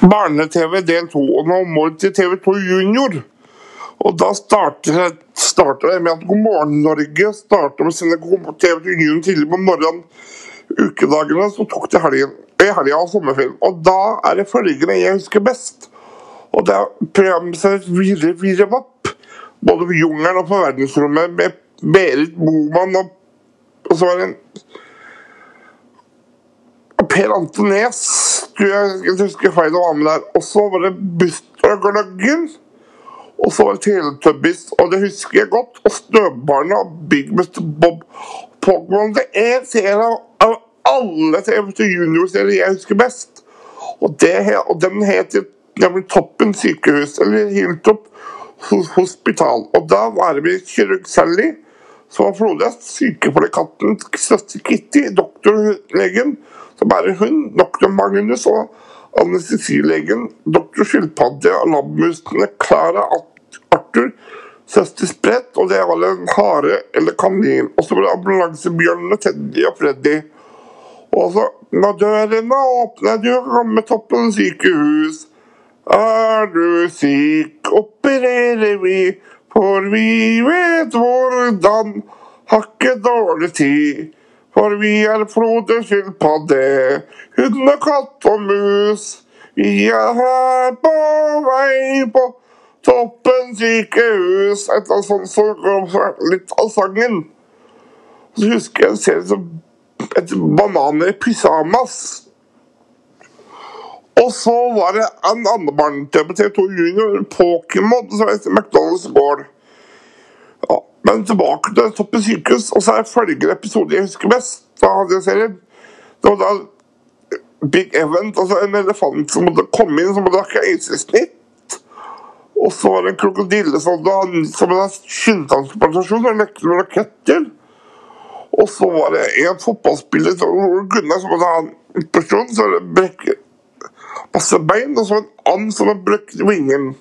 Barne-TV del 2, og nå må du til TV2 Junior. Og da starter, det med at God morgen Norge starter med å sende TV2 Junior tidlig på morgenen. Ukedagene så tok det helgen, i helga og sommerferien. Og da er det følgende jeg husker best. Og det er programmet Virre Virre Vapp. Både på Jungelen og på verdensrommet med Berit Boman og, og så var det en Per Antones tror jeg, jeg husker feil å være med der. Og så var det Bustergløggen. Og så var det Teletubbies, og det husker jeg godt. Og Snøbarna og Big Mr. Bob Pokémon. Det er en serie av alle TV2 Junior-serier jeg husker best. Og, det, og den heter nemlig Toppen sykehus, eller Hilltop hospital. Og da var det med kirurg Sally, som var Floridas sykepleierkatten søster Kitty, doktorlegen som bare hun, doktor Magnus og anestesilegen, doktor Skilpadde og labmusene Klara Arthur, søster Sprett, og det var en hare eller kanin. Og så det ambulansebjørnene Teddy og Freddy. Og så Når dørene åpner, du kommer toppen sykehus. Er du syk, opererer vi, for vi vet hvordan. Har ikke dårlig tid. For vi er Frode skilpadde, hund og katt og mus. Vi er her på vei på toppen sykehus. Et eller annet sånt som så litt av sangen. Så husker jeg en serie som et Bananer i pyjamas. Og så var det en annen barne-TV på TV2 Junior, Pokémon, som heter McDonald's Gård. Men tilbake til Toppen sykehus, og så er følgende episode jeg husker best. Hadde jeg serien. Det var da Big Event, altså en elefant som måtte komme inn, som måtte ha øyesnitt. Og så var det en krokodille som hadde, som hadde skyndtransplantasjon og lekte med raketter. Og så var det en fotballspiller Gunnar som hadde en operasjon, så hadde brekket masse bein, og så en and som hadde brukket vingen.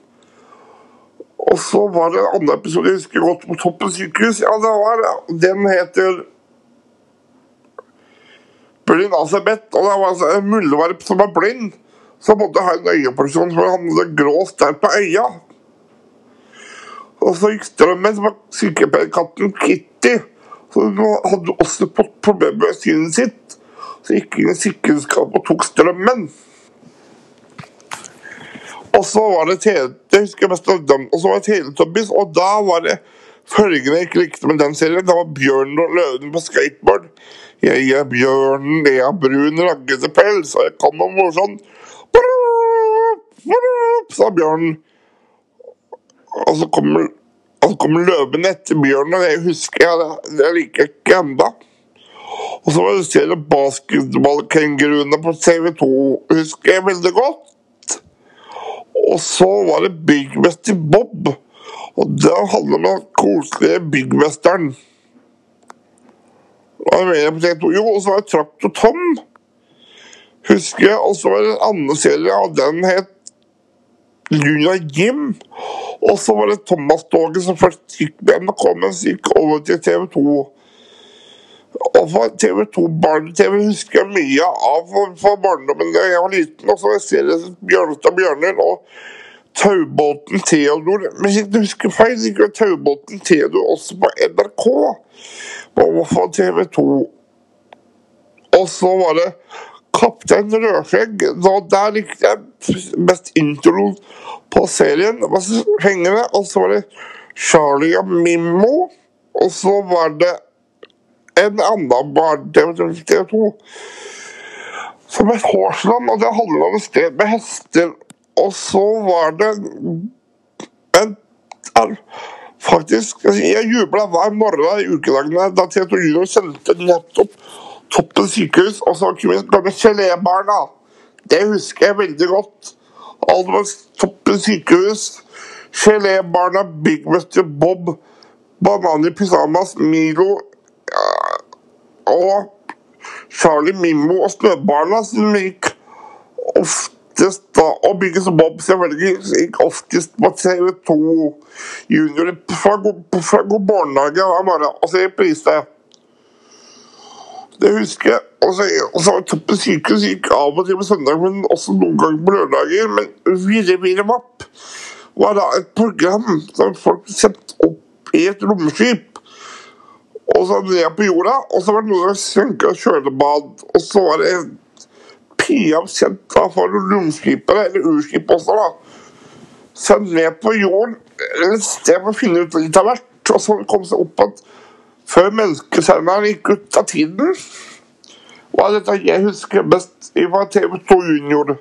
Og så var det en annen episode jeg husker godt på Toppen sykehus. Ja, det var Den heter Blind Asabeth. Og det var altså en muldvarp som var blind. Som måtte ha en øyeoperasjon for han hadde grå stær på øya. Og så gikk strømmen, som var sykepleierkatten Kitty. Så hun hadde også fått problemer med synet sitt. Så gikk hun i sikkerhetsskapet og tok strømmen. Og så var det husker jeg av dem, og så var det Teletubbies, og da var det følgende jeg ikke likte med den serien. Da var Bjørnen og løven på skateboard. Jeg er bjørnen, jeg har brun, raggete pels, og jeg kan noe morsomt. sa bjørnen. Og så kommer, og så kommer løven etter bjørnen, og det husker jeg. Det, liker jeg ikke ennå. Og så var det serien Basketballkenguruene på TV2, husker jeg veldig godt. Og så var det byggmester Bob. Og det handler om den koselige byggmesteren. Jo, og så var det Traktor Tom. Husker jeg. Og så var det en annen serie, og den het Luna Jim. Og så var det Thomas-toget som først gikk med NRK, men gikk over til TV 2. Og for TV 2 Barne-TV husker jeg mye av for, barndommen da jeg var liten. Og så jeg ser jeg Bjørnstad Bjørner og Taubåten Theodor. Men hvis jeg husker feil, gikk Taubåten Theodor også på NRK. På TV 2. Og så var det Kaptein Rødskjegg. Der likte jeg best intro på serien. Var så. Og så var det Charlie og Mimmo. Og så var det en annen barne-TV 2 som het Hårsland, og det handla om et sted med hester. Og så var det en Faktisk, Jeg jubla hver morgen i ukedagene da TV 2 Junior sendte nettopp Toppen sykehus, og så kom Gelébarna. Det husker jeg veldig godt. Alt Toppen sykehus, Gelébarna, Big Mr. Bob, Banan i pyjamas, Milo og Charlie Mimmo og Snøbarna som gikk oftest da, og Bygges Bob selvfølgelig gikk oftest på TV2 Junior fra, fra god barnehage hver morgen og så reprise. Det husker jeg. Og så, og Toppen sykehus gikk av og til på søndag, men også noen ganger på lørdager. Men Virre Virre Vapp var da et program som folk satte opp i et romskip. Og så ned på jorda, og så var det noen som senka kjølebad. Og så var det Pia kjent for romskipere, eller urskip også, da. Så ned på jorden, et sted for å finne ut litt av hvert. Og så kom seg opp at før menneskesenderen gikk ut av tiden, var dette jeg husker best fra TV 2 Junior.